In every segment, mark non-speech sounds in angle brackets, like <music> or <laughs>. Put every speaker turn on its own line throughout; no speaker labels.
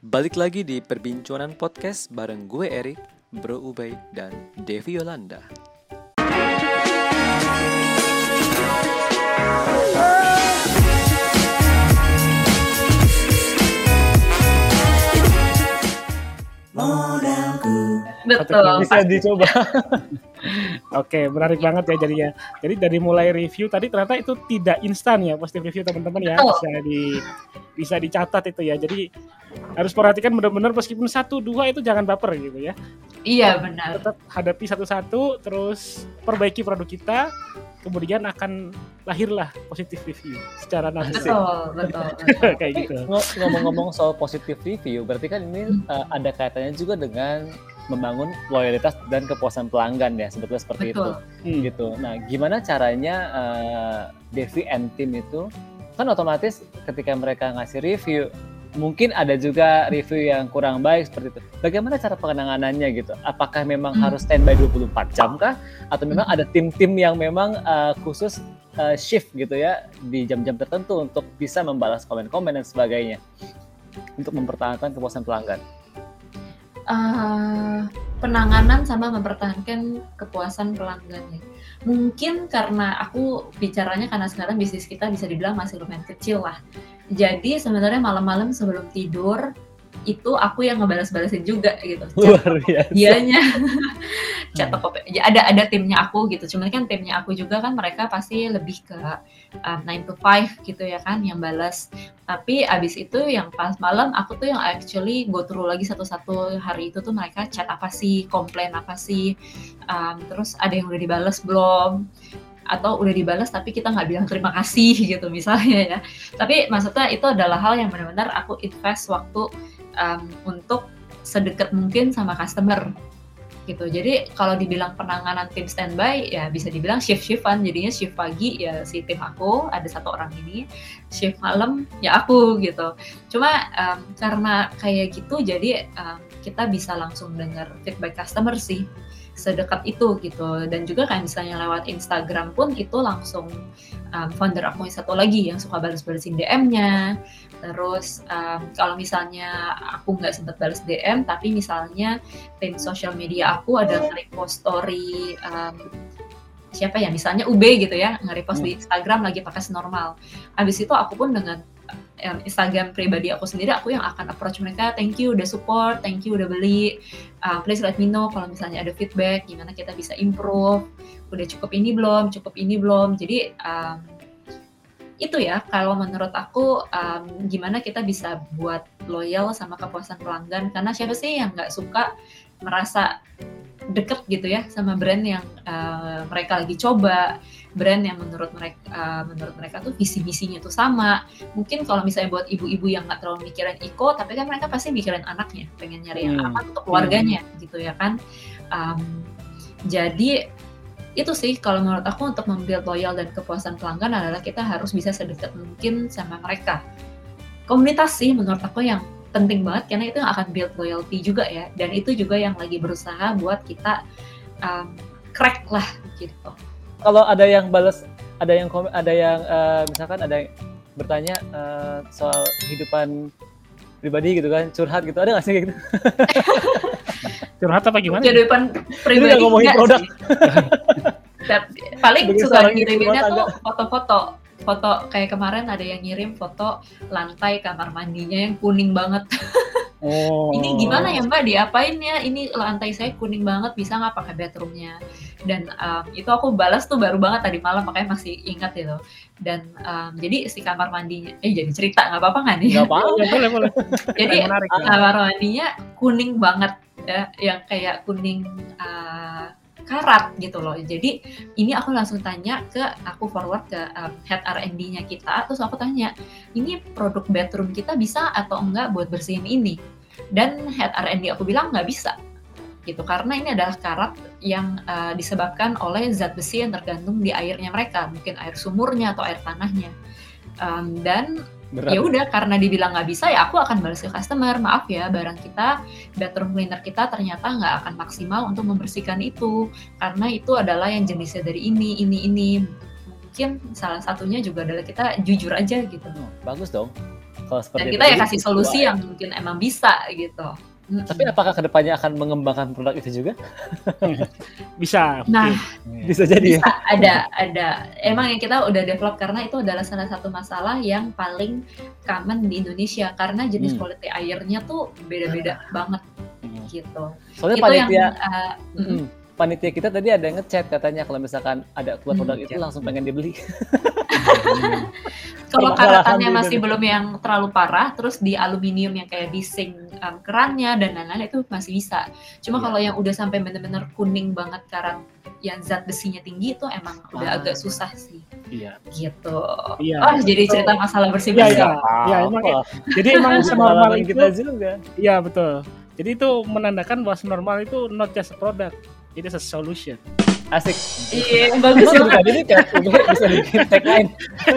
Balik lagi di Perbincangan Podcast bareng gue Erik, Bro Ubay, dan Devi Yolanda.
Betul.
bisa dicoba. <laughs> Oke, menarik banget ya jadinya. Jadi dari mulai review tadi ternyata itu tidak instan ya positif review teman-teman ya. Bisa di bisa dicatat itu ya. Jadi harus perhatikan benar-benar meskipun satu dua itu jangan baper gitu ya.
Iya benar.
Tetap hadapi satu-satu terus perbaiki produk kita kemudian akan lahirlah positif review secara langsung
Betul, betul, <laughs> betul.
kayak gitu.
Ngo- Ngomong-ngomong soal positive review, berarti kan ini uh, ada kaitannya juga dengan membangun loyalitas dan kepuasan pelanggan ya, sebetulnya seperti itu.
Betul.
Hmm.
Gitu. Nah, gimana caranya uh, Devi and Tim itu kan otomatis ketika mereka ngasih review, mungkin ada juga review yang kurang baik seperti itu. Bagaimana cara penanganannya gitu? Apakah memang
Hmm.
harus standby 24 jam kah? Atau memang ada tim-tim yang memang uh, khusus uh, shift gitu ya di jam-jam tertentu untuk bisa membalas komen-komen dan sebagainya untuk mempertahankan kepuasan pelanggan.
Eh, penanganan sama mempertahankan kepuasan pelanggan ya. Mungkin karena aku bicaranya karena sekarang bisnis kita bisa dibilang masih lumayan kecil lah. Jadi sebenarnya malam-malam sebelum tidur itu aku yang ngebalas-balasin juga gitu. <laughs>
Luar biasa.
dianya <laughs> chat ya ada ada timnya aku gitu cuman kan timnya aku juga kan mereka pasti lebih ke um, 9 to 5 gitu ya kan yang balas tapi abis itu yang pas malam aku tuh yang actually go through lagi satu-satu hari itu tuh mereka chat apa sih komplain apa sih um, terus ada yang udah dibalas belum? Atau udah dibalas tapi kita nggak bilang terima kasih <laughs> gitu misalnya ya. Tapi maksudnya itu adalah hal yang benar-benar aku invest waktu um, untuk sedekat mungkin sama customer gitu. Jadi kalau dibilang penanganan tim standby ya bisa dibilang shift shiftan. Jadinya shift pagi ya si tim aku ada satu orang ini, shift malam ya aku gitu. Cuma um, karena kayak gitu jadi um, kita bisa langsung dengar feedback customer sih sedekat itu gitu. Dan juga kayak misalnya lewat Instagram pun itu langsung um, founder aku yang satu lagi yang suka balas-balasin DM-nya terus um, kalau misalnya aku nggak sempat balas DM tapi misalnya tim sosial media aku ada nge-repost story um, siapa ya misalnya UB gitu ya nge-repost di Instagram lagi pakai normal habis itu aku pun dengan Instagram pribadi aku sendiri aku yang akan approach mereka thank you udah support thank you udah beli. Uh, please let me know kalau misalnya ada feedback gimana kita bisa improve. Udah cukup ini belum cukup ini belum. Jadi um, itu ya kalau menurut aku um, gimana kita bisa buat loyal sama kepuasan pelanggan. Karena siapa sih yang nggak suka merasa deket gitu ya sama brand yang uh, mereka lagi coba brand yang menurut mereka uh, menurut mereka tuh visi misinya tuh sama mungkin kalau misalnya buat ibu-ibu yang nggak terlalu mikirin iko tapi kan mereka pasti mikirin anaknya pengen nyari yang
Hmm.
apa untuk keluarganya gitu ya kan Um, jadi itu sih kalau menurut aku untuk membuild loyal dan kepuasan pelanggan adalah kita harus bisa sedekat mungkin sama mereka. Komunitas sih menurut aku yang penting banget karena itu yang akan build loyalty juga ya dan itu juga yang lagi berusaha buat kita um, crack lah gitu.
Kalau ada yang balas, ada yang komen, ada yang uh, misalkan ada yang bertanya uh, soal kehidupan pribadi gitu kan, curhat gitu, ada nggak sih gitu? <laughs>
Curhat apa gimana?
Ini
pribadi
nggak ngomongin produk.
sih. <laughs> Paling suka ngiriminnya
rumah
tuh foto-foto foto kayak kemarin ada yang ngirim foto lantai kamar mandinya yang kuning banget
Oh.
ini gimana ya mbak diapain ya ini lantai saya kuning banget bisa nggak pakai bedroomnya dan um, itu aku balas tuh baru banget tadi malam makanya masih ingat itu dan um, jadi si kamar mandinya eh jadi cerita nggak apa-apa nggak nih
Nggak apa-apa.
Boleh boleh. <laughs>
jadi
menarik. ya.
kamar mandinya kuning banget ya yang kayak kuning uh, karat gitu loh. Jadi ini aku langsung tanya ke aku forward ke um, head R&D-nya kita terus aku tanya ini produk bedroom kita bisa atau enggak buat bersihin ini? Dan head R&D aku bilang nggak bisa. Gitu karena ini adalah karat yang uh, disebabkan oleh zat besi yang tergantung di airnya mereka mungkin air sumurnya atau air tanahnya. Um, dan. Ya udah karena dibilang nggak bisa ya aku akan balas ke customer. Maaf ya barang kita bedroom cleaner kita ternyata nggak akan maksimal untuk membersihkan itu. Karena itu adalah yang jenisnya dari ini ini ini. Mungkin salah satunya juga adalah kita jujur aja gitu.
Bagus dong. Kalau
Dan
seperti
kita ya kasih solusi yang mungkin emang bisa gitu. Mm-mm.
Tapi apakah ke depannya akan mengembangkan produk itu juga? <laughs>
Bisa.
Nah,
mungkin.
Bisa jadi ya.
bisa ada ada emang yang kita udah develop karena itu adalah salah satu masalah yang paling common di Indonesia karena jenis
Hmm.
quality airnya tuh beda-beda banget
Hmm.
gitu.
Soalnya
itu yang
panitia
uh, mm-mm.
Mm, panitia kita tadi ada yang ngechat katanya kalau misalkan ada keluar
Hmm,
produk itu langsung pengen dibeli. <laughs>
kalau karatannya masih belum yang terlalu parah, terus di aluminium yang kayak di sink um, kerannya dan lain-lain itu masih bisa. Cuma
Iya.
kalau yang udah sampai bener-bener kuning banget karat yang zat besinya tinggi itu emang udah
Ah.
agak susah sih
Iya.
gitu.
Iya.
Oh jadi cerita masalah bersih
Iya,
bersih.
iya. Ya, emang
Apa?
Jadi emang <laughs>
Itu
senormal itu,
kita juga.
iya betul. Jadi itu menandakan bahwa senormal itu not just product, it is a solution.
Asik.
Iya bagus
Bisa
banget.
jadi kayak bisa bikin tagline.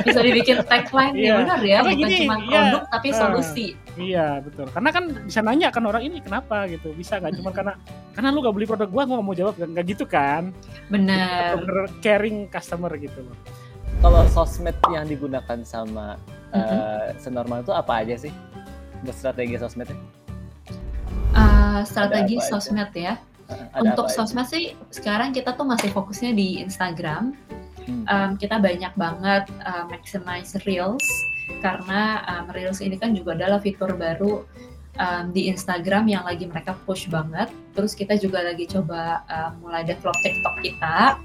Bisa dibikin tagline
Iya.
ya benar ya, bukan
gini,
cuma
iya.
produk tapi
Ah.
solusi.
Iya betul. Karena kan bisa nanya kan orang ini kenapa gitu. Bisa nggak cuma karena karena lu gak beli produk gua, gua gak mau jawab nggak gitu kan.
Benar.
Bener caring customer gitu loh.
Kalau sosmed yang digunakan sama
Mhm.
eh, senormal itu apa aja sih? Buat strategi sosmednya?
Uh, strategi
apa aja?
sosmed ya.
Ada
Untuk sosmed sih sekarang kita tuh masih fokusnya di Instagram.
Hmm.
Um, kita banyak banget uh, maximize reels karena um, reels ini kan juga adalah fitur baru um, di Instagram yang lagi mereka push banget. Terus kita juga lagi coba um, mulai develop TikTok kita.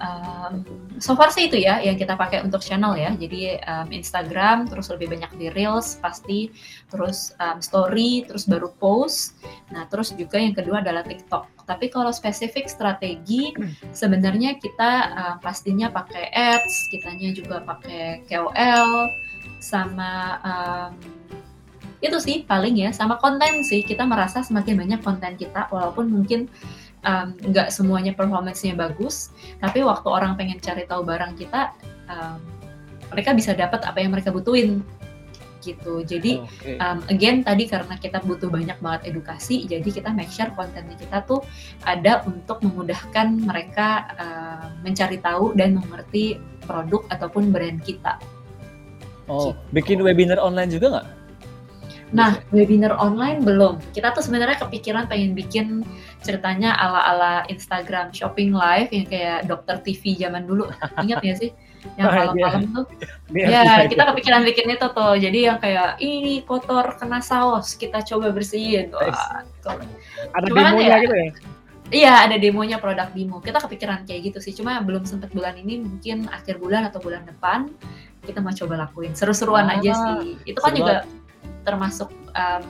Um, so far sih itu ya yang kita pakai untuk channel ya. Jadi um, Instagram, terus lebih banyak di reels pasti, terus um, story, terus baru post. Nah terus juga yang kedua adalah TikTok. Tapi kalau spesifik strategi sebenarnya kita uh, pastinya pakai ads, kitanya juga pakai KOL, sama um, itu sih paling ya, sama konten sih. Kita merasa semakin banyak konten kita, walaupun mungkin um, nggak semuanya performance-nya bagus, tapi waktu orang pengen cari tahu barang kita, um, mereka bisa dapat apa yang mereka butuhin gitu. Jadi
Oke.
um, again tadi karena kita butuh banyak banget edukasi jadi kita make sure kontennya kita tuh ada untuk memudahkan mereka uh, mencari tahu dan mengerti produk ataupun brand kita.
Oh, bikin webinar online juga nggak?
Nah, webinar online belum. Kita tuh sebenarnya kepikiran pengen bikin ceritanya ala-ala Instagram shopping live yang kayak dokter TV zaman dulu. <laughs> Ingat ya sih? Yang
Oh, iya.
malam-malam tuh
Dia <laughs>
Ya, kita kepikiran bikin itu tuh. Jadi yang kayak ini kotor kena saus, kita coba bersihin. Wah, kalau-
ada
Cuma kan
demonya
ya,
gitu ya.
Iya, ada demonya produk demo. Kita kepikiran kayak gitu sih. Cuma belum sempet bulan ini, mungkin akhir bulan atau bulan depan kita mau coba lakuin. Seru-seruan
Ah,
aja sih. Itu kan
seru
juga termasuk um,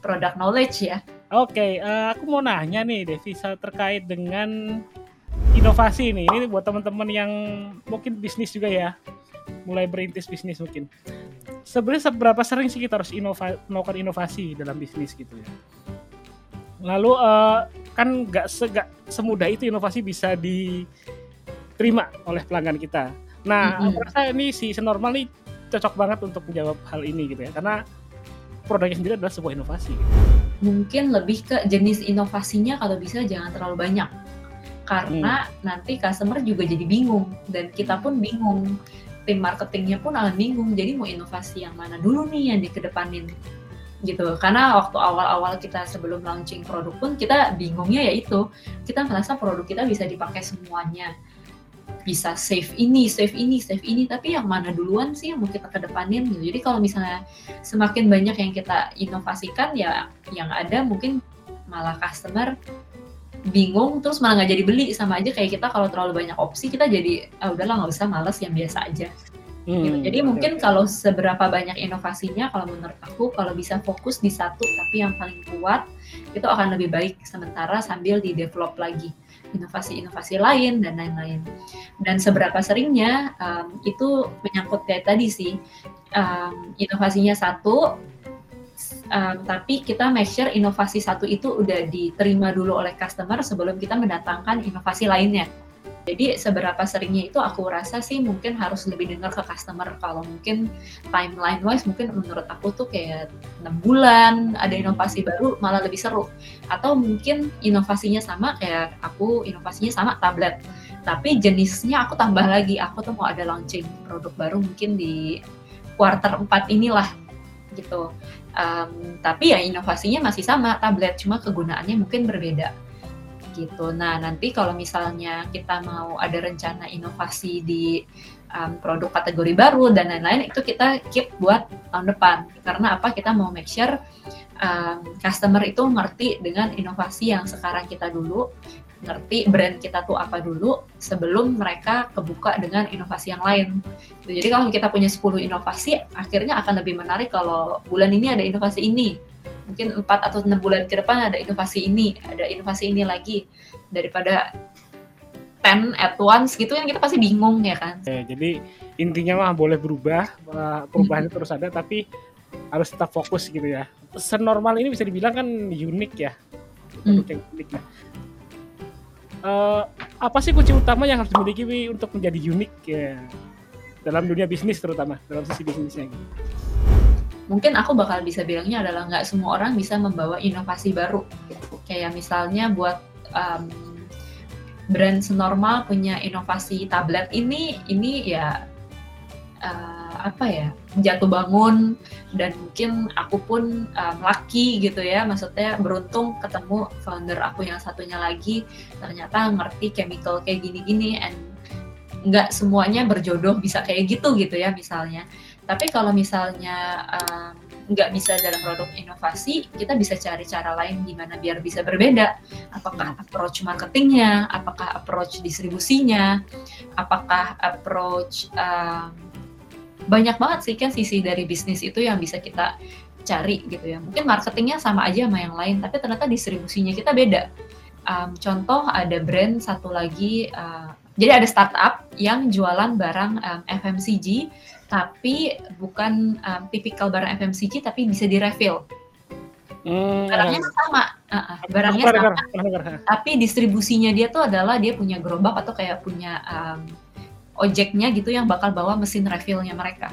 product knowledge ya.
Oke, eh, aku mau nanya nih Devisa terkait dengan inovasi nih. Ini buat teman-teman yang mungkin bisnis juga ya, mulai berintis bisnis mungkin. Sebenarnya seberapa sering sih kita harus inova melakukan inovasi dalam bisnis gitu ya? Lalu eh, kan nggak se nggak semudah itu inovasi bisa diterima oleh pelanggan kita. Nah,
Mm-mm.
aku rasa ini si senormal nih cocok banget untuk menjawab hal ini gitu ya, karena produknya sendiri adalah sebuah inovasi. gitu.
Mungkin lebih ke jenis inovasinya kalau bisa jangan terlalu banyak. Karena nanti customer juga jadi bingung dan kita pun bingung. Tim marketingnya pun akan bingung. Jadi mau inovasi yang mana dulu nih yang dikedepanin gitu. Karena waktu awal-awal kita sebelum launching produk pun kita bingungnya yaitu kita merasa produk kita bisa dipakai semuanya. Bisa save ini, save ini, save ini, tapi yang mana duluan sih yang mau kita kedepanin gitu. Jadi kalau misalnya semakin banyak yang kita inovasikan ya yang ada mungkin malah customer bingung terus malah nggak jadi beli. Sama aja kayak kita kalau terlalu banyak opsi kita jadi ah udahlah nggak usah males yang biasa aja. Gitu.
Hmm,
jadi
oke,
mungkin kalau seberapa banyak inovasinya kalau menurut aku kalau bisa fokus di satu tapi yang paling kuat itu akan lebih baik sementara sambil di develop lagi inovasi-inovasi lain dan lain-lain dan seberapa seringnya um, itu menyangkut kayak tadi sih um, inovasinya satu um, tapi kita make sure inovasi satu itu udah diterima dulu oleh customer sebelum kita mendatangkan inovasi lainnya. Jadi seberapa seringnya itu aku rasa sih mungkin harus lebih dengar ke customer. Kalau mungkin timeline wise mungkin menurut aku tuh kayak enam bulan ada inovasi baru malah lebih seru. Atau mungkin inovasinya sama kayak aku inovasinya sama tablet. Tapi jenisnya aku tambah lagi. Aku tuh mau ada launching produk baru mungkin di quarter 4 inilah gitu. Um, tapi ya inovasinya masih sama tablet, cuma kegunaannya mungkin berbeda gitu. Nah nanti kalau misalnya kita mau ada rencana inovasi di um, produk kategori baru dan lain-lain itu kita keep buat tahun depan karena apa kita mau make sure um, customer itu ngerti dengan inovasi yang sekarang kita dulu ngerti brand kita tuh apa dulu sebelum mereka kebuka dengan inovasi yang lain. Jadi kalau kita punya 10 inovasi, akhirnya akan lebih menarik kalau bulan ini ada inovasi ini. Mungkin 4 atau 6 bulan ke depan ada inovasi ini, ada inovasi ini lagi. Daripada 10 at once gitu kan kita pasti bingung ya kan.
Ya, jadi intinya mah boleh berubah, perubahan terus ada tapi harus tetap fokus gitu ya. Senormal ini bisa dibilang kan unik ya.
Hmm.
Unik uh, apa sih kunci utama yang harus dimiliki untuk menjadi unik ya dalam dunia bisnis terutama dalam sisi bisnisnya gitu.
Mungkin aku bakal bisa bilangnya adalah nggak semua orang bisa membawa inovasi baru. Gitu. Kayak misalnya buat um, brand senormal punya inovasi tablet ini, ini ya uh, apa ya jatuh bangun dan mungkin aku pun um, lucky gitu ya maksudnya beruntung ketemu founder aku yang satunya lagi ternyata ngerti chemical kayak gini-gini and nggak semuanya berjodoh bisa kayak gitu gitu ya misalnya tapi kalau misalnya um, nggak bisa dalam produk inovasi, kita bisa cari cara lain gimana biar bisa berbeda. Apakah hmm. approach marketingnya, apakah approach distribusinya, apakah approach um, banyak banget sih kan sisi dari bisnis itu yang bisa kita cari gitu ya. Mungkin marketingnya sama aja sama yang lain, tapi ternyata distribusinya kita beda. Um, contoh ada brand satu lagi, uh, jadi ada startup yang jualan barang um, FMCG, tapi bukan um, tipikal barang FMCG, tapi bisa direfill. Hmm. Barangnya sama, uh, barangnya sama, tapi distribusinya dia tuh adalah dia punya gerobak atau kayak punya um, ojeknya gitu yang bakal bawa mesin refillnya mereka.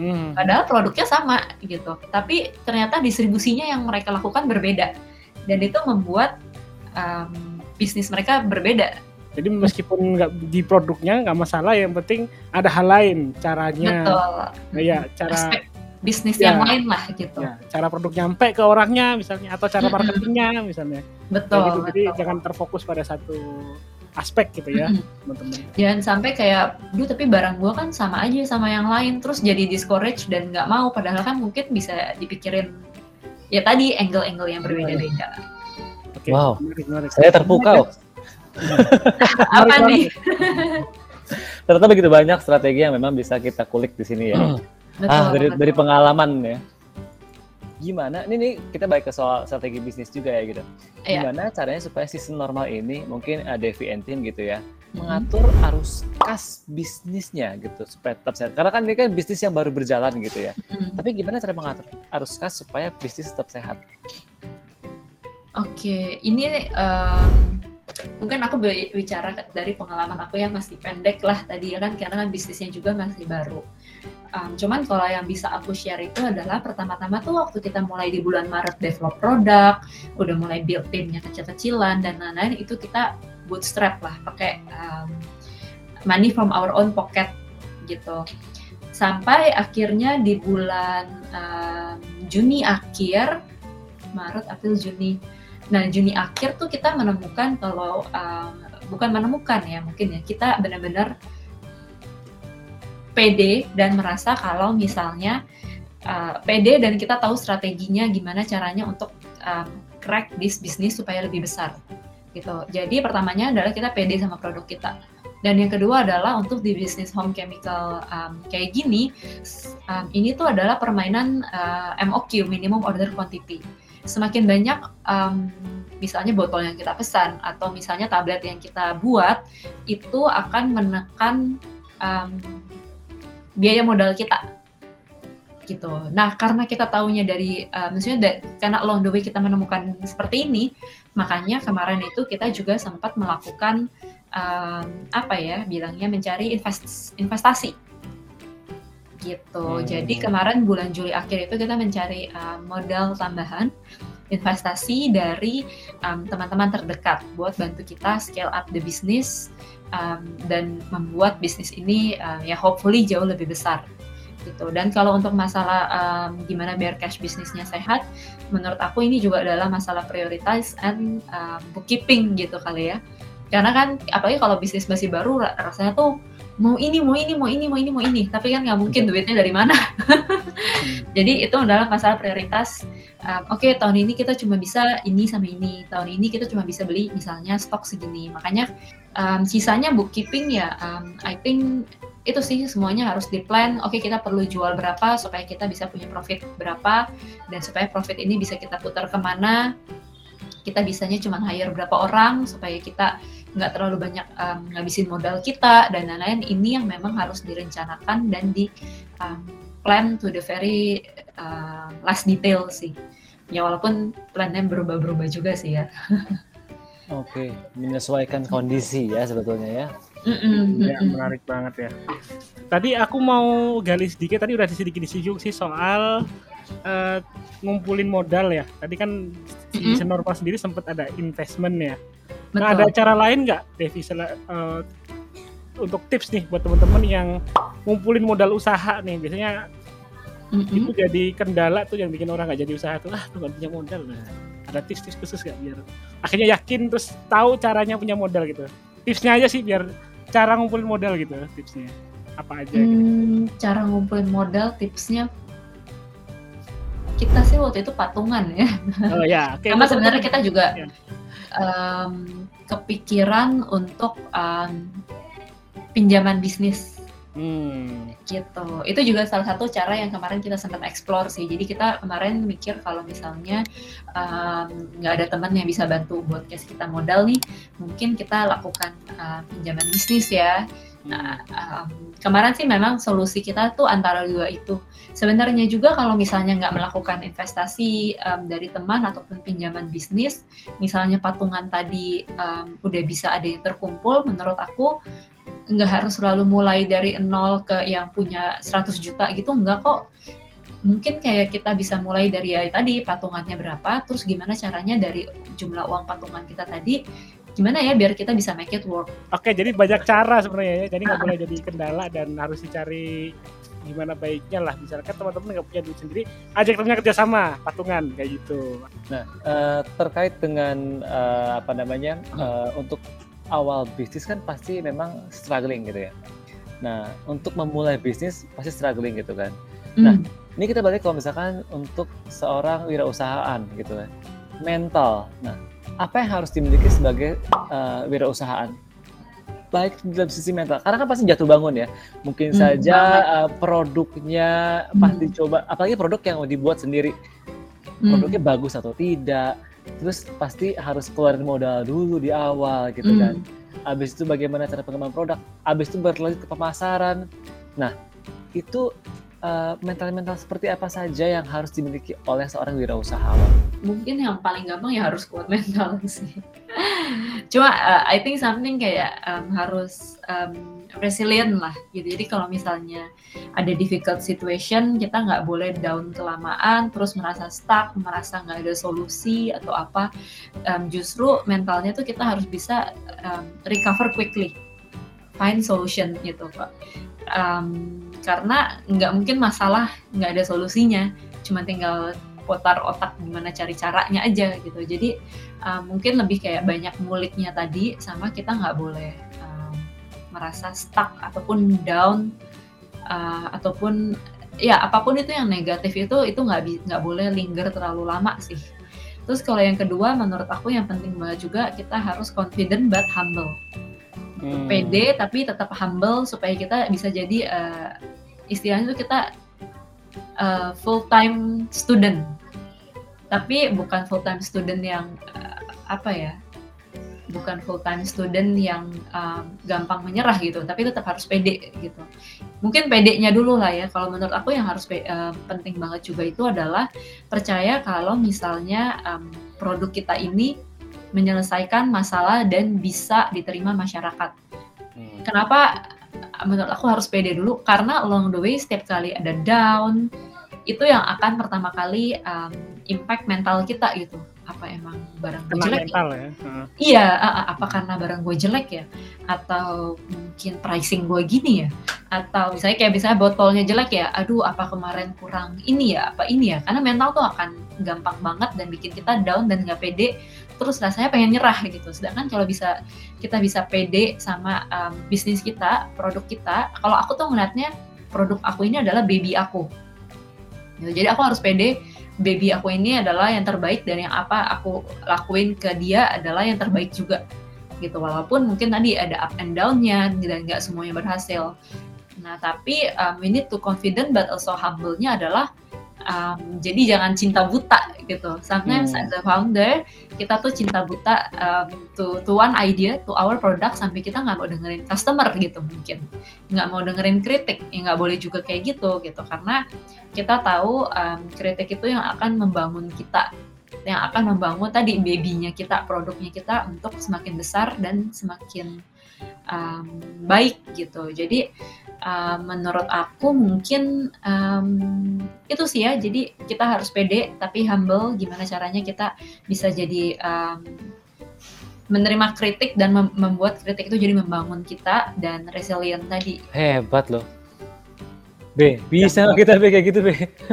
Hmm. Padahal produknya sama gitu, tapi ternyata distribusinya yang mereka lakukan berbeda dan itu membuat um, bisnis mereka berbeda.
Jadi meskipun nggak di produknya nggak masalah, yang penting ada hal lain caranya.
Betul.
Ya, cara
Aspek bisnis ya, yang lain lah gitu. Ya,
cara produk nyampe ke orangnya misalnya atau cara marketingnya misalnya.
Betul.
gitu. Jadi jangan terfokus pada satu aspek gitu ya teman-teman.
Jangan sampai kayak, duh tapi barang gua kan sama aja sama yang lain, terus jadi discourage dan nggak mau, padahal kan mungkin bisa dipikirin ya tadi angle-angle yang berbeda-beda.
Oke, wow, menarik, menarik. saya terpukau.
Apa nih?
Ternyata begitu banyak strategi yang memang bisa kita kulik di sini ya. Betul, ah dari betul. dari pengalaman ya gimana ini nih kita baik ke soal strategi bisnis juga ya gitu yeah. gimana caranya supaya sistem normal ini mungkin ada Devi and team gitu ya mm-hmm. mengatur arus kas bisnisnya gitu supaya tetap sehat karena kan ini kan bisnis yang baru berjalan gitu ya mm-hmm. tapi gimana cara mengatur arus kas supaya bisnis tetap sehat
oke okay. ini um, mungkin aku bicara dari pengalaman aku yang masih pendek lah tadi ya kan karena kan bisnisnya juga masih baru Um, cuman kalau yang bisa aku share itu adalah pertama-tama tuh waktu kita mulai di bulan Maret develop produk, udah mulai build timnya kecil-kecilan dan lain-lain itu kita bootstrap lah pakai um, money from our own pocket gitu. Sampai akhirnya di bulan um, Juni akhir, Maret, April, Juni. Nah Juni akhir tuh kita menemukan kalau um, bukan menemukan ya mungkin ya kita benar-benar pede dan merasa kalau misalnya uh, pede dan kita tahu strateginya gimana caranya untuk um, crack this bisnis supaya lebih besar gitu. Jadi pertamanya adalah kita pede sama produk kita. Dan yang kedua adalah untuk di bisnis home chemical um, kayak gini, um, ini tuh adalah permainan uh, MOQ (minimum order quantity). Semakin banyak um, misalnya botol yang kita pesan atau misalnya tablet yang kita buat, itu akan menekan um, biaya modal kita gitu. Nah, karena kita tahunya dari uh, maksudnya da, karena along the way kita menemukan seperti ini, makanya kemarin itu kita juga sempat melakukan um, apa ya bilangnya mencari invest, investasi gitu. Hmm. Jadi kemarin bulan Juli akhir itu kita mencari uh, modal tambahan investasi dari teman-teman um, terdekat buat bantu kita scale up the business um, dan membuat bisnis ini uh, ya hopefully jauh lebih besar gitu. Dan kalau untuk masalah um, gimana biar cash bisnisnya sehat, menurut aku ini juga adalah masalah prioritas and um, bookkeeping gitu kali ya. Karena kan apalagi kalau bisnis masih baru rasanya tuh mau ini mau ini mau ini mau ini mau ini. Tapi kan nggak mungkin duitnya dari mana. <laughs> Jadi itu adalah masalah prioritas um, oke okay, tahun ini kita cuma bisa ini sama ini. Tahun ini kita cuma bisa beli misalnya stok segini. Makanya um, sisanya bookkeeping ya um, I think itu sih semuanya harus di plan oke okay, kita perlu jual berapa supaya kita bisa punya profit berapa dan supaya profit ini bisa kita putar ke mana. Kita bisanya cuma hire berapa orang supaya kita nggak terlalu banyak um, ngabisin modal kita dan lain-lain ini yang memang harus direncanakan dan di um, plan to the very uh, last detail sih ya walaupun plannya berubah-berubah juga sih ya <laughs>
Oke, menyesuaikan kondisi ya sebetulnya ya.
Ya menarik banget ya. Tadi aku mau gali sedikit, tadi udah sedikit disinggung sih soal uh, ngumpulin modal ya. Tadi kan mm-hmm. si normal sendiri sempat ada investment ya. Betul. Nah ada cara lain nggak, Devi, uh, untuk tips nih buat teman-teman yang ngumpulin modal usaha nih, biasanya mm-hmm. itu jadi kendala tuh yang bikin orang nggak jadi usaha tuh, ah tuh punya modal. Nah, ada tips-tips khusus nggak biar akhirnya yakin terus tahu caranya punya modal gitu. Tipsnya aja sih biar cara ngumpulin modal gitu tipsnya apa aja? Gitu.
Hmm, gitu. Cara ngumpulin modal tipsnya kita sih waktu itu patungan ya.
Oh ya.
Okay, <laughs> Karena sebenarnya kita juga ya um, kepikiran untuk um, pinjaman bisnis Hmm. gitu. Itu juga salah satu cara yang kemarin kita sempat eksplor sih. Jadi kita kemarin mikir kalau misalnya nggak um, ada teman yang bisa bantu buat kasih kita modal nih, mungkin kita lakukan uh, pinjaman bisnis ya. Nah, um, kemarin sih memang solusi kita tuh antara dua itu Sebenarnya juga kalau misalnya nggak melakukan investasi um, dari teman ataupun pinjaman bisnis, misalnya patungan tadi um, udah bisa ada yang terkumpul, menurut aku nggak harus selalu mulai dari nol ke yang punya 100 juta gitu, nggak kok. Mungkin kayak kita bisa mulai dari ya tadi patungannya berapa, terus gimana caranya dari jumlah uang patungan kita tadi gimana ya biar kita bisa make it work.
Oke, jadi banyak cara sebenarnya ya. Jadi nggak boleh jadi kendala dan harus dicari gimana baiknya lah. Misalkan teman-teman nggak punya duit sendiri ajak temennya kerjasama patungan kayak gitu.
Nah uh, terkait dengan uh, apa namanya uh, untuk awal bisnis kan pasti memang struggling gitu ya. Nah untuk memulai bisnis pasti struggling gitu kan. Nah mm. ini kita balik kalau misalkan untuk seorang wirausahaan gitu kan mental. Nah apa yang harus dimiliki sebagai uh, wirausahaan baik dalam sisi mental karena kan pasti jatuh bangun ya mungkin hmm, saja uh, produknya hmm. pasti coba apalagi produk yang dibuat sendiri hmm. produknya bagus atau tidak terus pasti harus keluarin modal dulu di awal gitu hmm. kan habis itu bagaimana cara pengembangan produk habis itu berlanjut ke pemasaran nah itu uh, mental-mental seperti apa saja yang harus dimiliki oleh seorang wirausahawan?
Mungkin yang paling gampang ya harus kuat mental <laughs> sih. Cuma uh, I think something kayak um, harus um, resilient lah gitu. Jadi kalau misalnya ada difficult situation, kita nggak boleh down kelamaan, terus merasa stuck, merasa nggak ada solusi atau apa. Um, justru mentalnya tuh kita harus bisa um, recover quickly, find solution gitu pak. Um, karena nggak mungkin masalah nggak ada solusinya cuma tinggal putar otak gimana cari caranya aja gitu. Jadi uh, mungkin lebih kayak banyak muliknya tadi sama kita nggak boleh um, merasa stuck ataupun down uh, ataupun ya apa pun itu yang negatif itu itu nggak nggak boleh linger terlalu lama sih. Terus kalau yang kedua menurut aku yang penting banget juga kita harus confident but humble. Hmm. pede tapi tetap humble supaya kita bisa jadi uh, istilahnya itu kita uh, full time student tapi bukan full time student yang uh, apa ya bukan full time student yang um, gampang menyerah gitu tapi tetap harus pede gitu mungkin pedenya dulu lah ya kalau menurut aku yang harus uh, penting banget juga itu adalah percaya kalau misalnya um, produk kita ini menyelesaikan masalah dan bisa diterima masyarakat. Hmm. Kenapa menurut aku harus pede dulu karena along the way setiap kali ada down itu yang akan pertama kali um, impact mental kita gitu apa emang barang gue jelek ya?
mental ya. Heeh.
Iya, apa karena barang gue jelek ya? Atau mungkin pricing gue gini ya? Atau misalnya kayak misalnya botolnya jelek ya? Aduh, apa kemarin kurang ini ya? Apa ini ya? Karena mental tuh akan gampang banget dan bikin kita down dan nggak pede. Terus rasanya pengen nyerah gitu. Sedangkan kalau bisa kita bisa pede sama um, bisnis kita, produk kita. Kalau aku tuh ngeliatnya produk aku ini adalah baby aku. Gitu. Jadi aku harus pede baby aku ini adalah yang terbaik dan yang apa aku lakuin ke dia adalah yang terbaik juga gitu walaupun mungkin tadi ada up and down-nya dan nggak semuanya berhasil nah tapi um, we need to confident but also humble-nya adalah um, jadi jangan cinta buta gitu. Sometimes
Hmm.
as a founder kita tuh cinta buta um, to to one idea to our product sampai kita nggak mau dengerin customer gitu mungkin. Nggak mau dengerin kritik ya nggak boleh juga kayak gitu gitu. Karena kita tahu um, kritik itu yang akan membangun kita yang akan membangun tadi babynya kita produknya kita untuk semakin besar dan semakin um, baik gitu. Jadi um, menurut aku mungkin um, itu sih ya. Jadi kita harus pede tapi humble. Gimana caranya kita bisa jadi um, menerima kritik dan mem- membuat kritik itu jadi membangun kita dan resilient tadi.
Hebat loh. B, bisa nggak kita B kayak gitu B?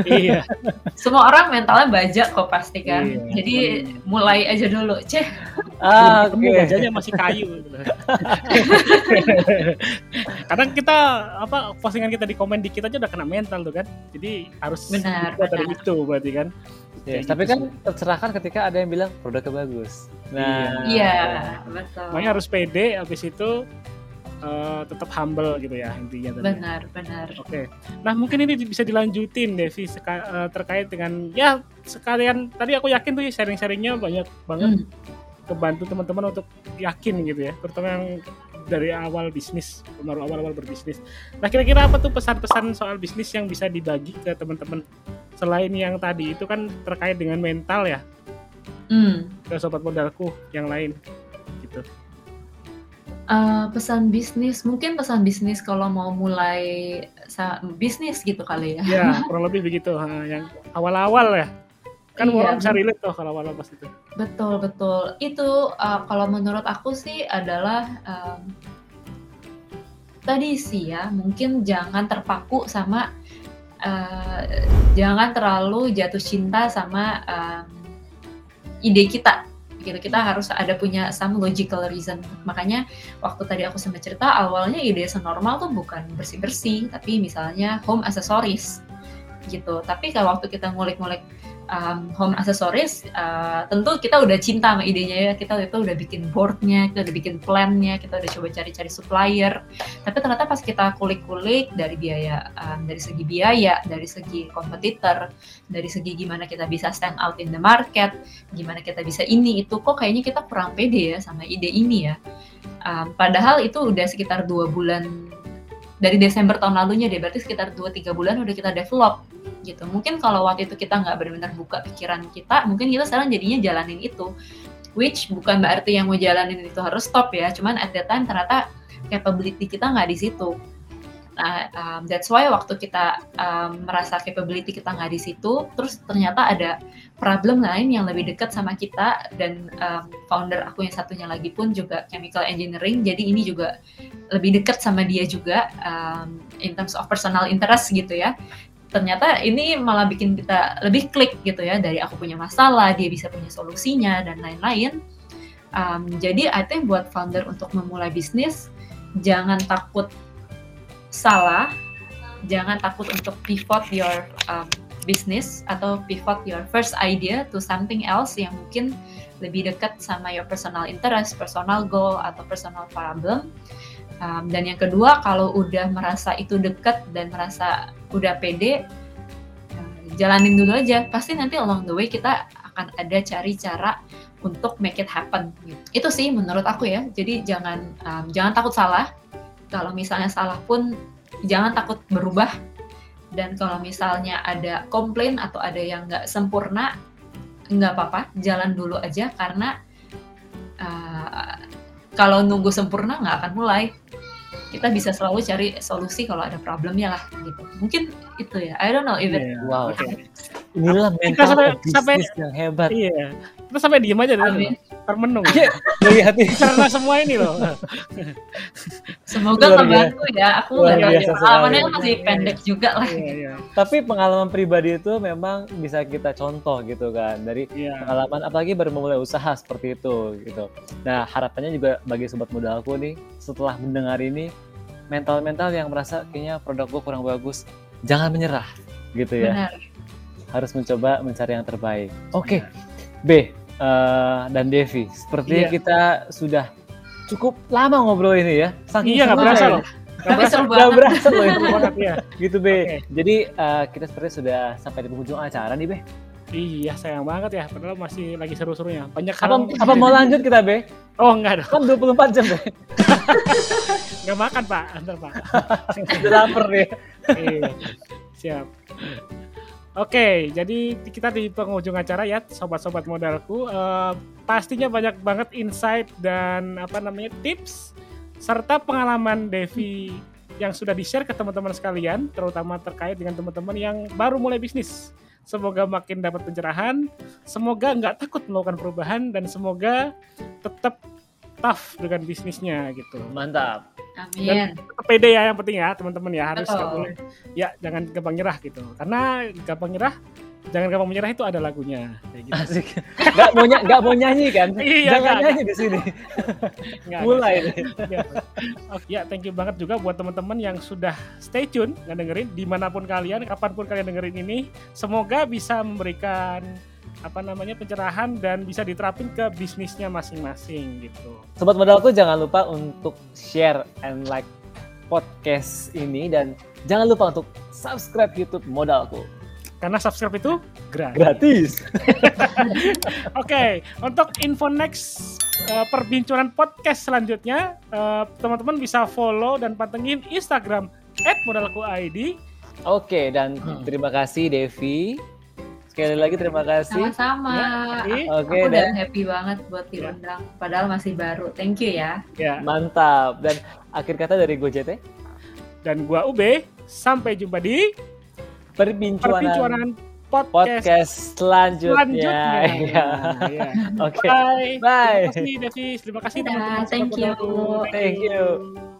Iya.
semua orang mentalnya baja kok pasti kan
Iya.
jadi mulai aja dulu ceh
Ah, oke.
wajahnya masih kayu gitu. Kadang kita apa postingan kita di komen dikit aja udah kena mental tuh kan. Jadi harus
Benar,
dibuat dari
benar.
itu berarti kan.
Ya, tapi
gitu
kan tercerahkan ketika ada yang bilang produknya bagus. Nah,
iya betul
Makanya harus pede habis itu eh, tetap humble gitu ya intinya tadi.
benar benar
Oke. Nah, mungkin ini bisa dilanjutin Devi eh, terkait dengan ya sekalian tadi aku yakin tuh sharing-sharingnya banyak banget
Hmm.
kebantu teman-teman untuk yakin gitu ya, terutama yang dari awal bisnis, baru awal-awal berbisnis. Nah, kira-kira apa tuh pesan-pesan soal bisnis yang bisa dibagi ke teman-teman selain yang tadi itu kan terkait dengan mental ya,
Hmm.
ke sobat modalku yang lain gitu.
Eh, pesan bisnis mungkin pesan bisnis kalau mau mulai sa- bisnis gitu kali ya
Ya, <laughs> kurang lebih begitu. Ha, yang awal-awal ya. Kan
Iya,
orang bisa relate tuh kalau awal-awal pas itu.
Betul betul. Itu uh, kalau menurut aku sih adalah um, tadi sih ya mungkin jangan terpaku sama uh, jangan terlalu jatuh cinta sama um, ide kita gitu. Kita harus ada punya some logical reason. Makanya waktu tadi aku sempat cerita awalnya ide senormal tuh bukan bersih bersih tapi misalnya home accessories gitu. Tapi kalau waktu kita ngulik-ngulik um, home accessories uh, tentu kita udah cinta sama idenya ya. Kita itu udah bikin boardnya kita udah bikin plannya kita udah coba cari-cari supplier. Tapi ternyata pas kita kulik-kulik dari biaya um, dari segi biaya dari segi kompetitor dari segi gimana kita bisa stand out in the market gimana kita bisa ini itu kok kayaknya kita kurang pede ya sama ide ini ya. Um, padahal itu udah sekitar dua bulan dari Desember tahun lalunya deh berarti sekitar 2-3 bulan udah kita develop gitu. Mungkin kalau waktu itu kita nggak benar-benar buka pikiran kita mungkin kita sekarang jadinya jalanin itu. Which bukan berarti yang mau jalanin itu harus stop ya cuman at that time ternyata capability kita nggak di situ. Nah um, that's why waktu kita um, merasa capability kita nggak di situ terus ternyata ada problem lain yang lebih dekat sama kita dan um, founder aku yang satunya lagi pun juga chemical engineering jadi ini juga lebih dekat sama dia juga um, in terms of personal interest gitu ya ternyata ini malah bikin kita lebih klik gitu ya dari aku punya masalah dia bisa punya solusinya dan lain-lain um, jadi I think buat founder untuk memulai bisnis jangan takut salah jangan takut untuk pivot your um, business atau pivot your first idea to something else yang mungkin lebih dekat sama your personal interest, personal goal atau personal problem. Um, dan yang kedua, kalau udah merasa itu dekat dan merasa udah pede, uh, jalanin dulu aja. Pasti nanti along the way kita akan ada cari cara untuk make it happen. Gitu. Itu sih menurut aku ya. Jadi jangan um, jangan takut salah. Kalau misalnya salah pun jangan takut berubah. Dan kalau misalnya ada komplain atau ada yang nggak sempurna, nggak apa-apa, jalan dulu aja karena uh, kalau nunggu sempurna nggak akan mulai. Kita bisa selalu cari solusi kalau ada problemnya lah gitu. Mungkin itu ya. I don't know if it
Iya,
Wow.
oke.
inilah mental
sampai-
bisnis
sampai-
yang hebat.
Iya. Kita sampai diem aja deh.
Amin.
Termenung.
Iya, melihat ini.
Karena semua ini loh.
Semoga terbantu ya. Aku nggak tahu ya. Pengalamannya masih
Iya,
pendek juga lah.
Iya, iya.
Tapi pengalaman pribadi itu memang bisa kita contoh gitu kan dari
Iya.
pengalaman apalagi baru memulai usaha seperti itu gitu. Nah harapannya juga bagi sobat modalku nih setelah mendengar ini mental-mental yang merasa kayaknya produk gue kurang bagus jangan menyerah gitu ya
Benar.
harus mencoba mencari yang terbaik. Oke B eh, dan Devi sepertinya
Iya.
kita sudah cukup lama ngobrol ini ya. Saking
Iya nggak berasa
ya.
loh.
Tapi seru
Nggak
banget.
berasa loh <laughs> ya. Gitu B.
Oke.
Jadi eh, kita sepertinya sudah sampai di penghujung acara nih B.
Iya sayang banget ya. Padahal masih lagi seru-serunya. Banyak
Apa,
hal.
apa mau lanjut kita B?
Oh enggak dong.
Kan 24 jam B. <laughs>
Enggak makan pak. Antar pak. <laughs>
Udah lapar nih.
Iya. Siap. Oke, jadi kita di penghujung acara ya, sobat-sobat modalku. Eh, pastinya banyak banget insight dan apa namanya tips serta pengalaman Devi yang sudah di-share ke teman-teman sekalian, terutama terkait dengan teman-teman yang baru mulai bisnis. Semoga makin dapat pencerahan, semoga nggak takut melakukan perubahan, dan semoga tetap tough dengan bisnisnya gitu.
Mantap.
Amin.
Tetap pede ya yang penting ya teman-teman ya harus nggak
Betul.
boleh ya jangan gampang nyerah gitu karena gampang nyerah jangan gampang menyerah itu ada lagunya kayak gitu.
Asik. Gak mau ny- nggak mau nyanyi kan?
Iya,
Jangan
nggak,
nyanyi di sini.
Nggak,
Mulai
nggak.
nih.
Ya. Oke, ya thank you banget juga buat teman-teman yang sudah stay tune dan dengerin di mana pun kalian, kapan pun kalian dengerin ini, semoga bisa memberikan apa namanya pencerahan dan bisa diterapin ke bisnisnya masing-masing gitu.
Sobat modalku jangan lupa untuk share and like podcast ini dan jangan lupa untuk subscribe YouTube modalku.
Karena subscribe itu gratis.
Gratis. <laughs>
Oke, untuk info next eh, perbincangan podcast selanjutnya, eh, teman-teman bisa follow dan pantengin Instagram @modalkuid.
Oke, dan
Hmm.
terima kasih Devi. Sekali lagi terima kasih.
Sama-sama.
Jadi,
Oke,
Aku udah
dan
happy banget buat diundang. Padahal masih baru. Thank you ya.
ya,
mantap. Dan akhir kata dari gue JT,
dan gua UB, sampai jumpa di
perbincangan
perbincangan podcast,
podcast selanjutnya.
selanjutnya.
Iya. <laughs>
Ya.
Oke.
Bye.
Bye.
Terima kasih Devi, terima kasih teman-teman.
thank you.
Thank you.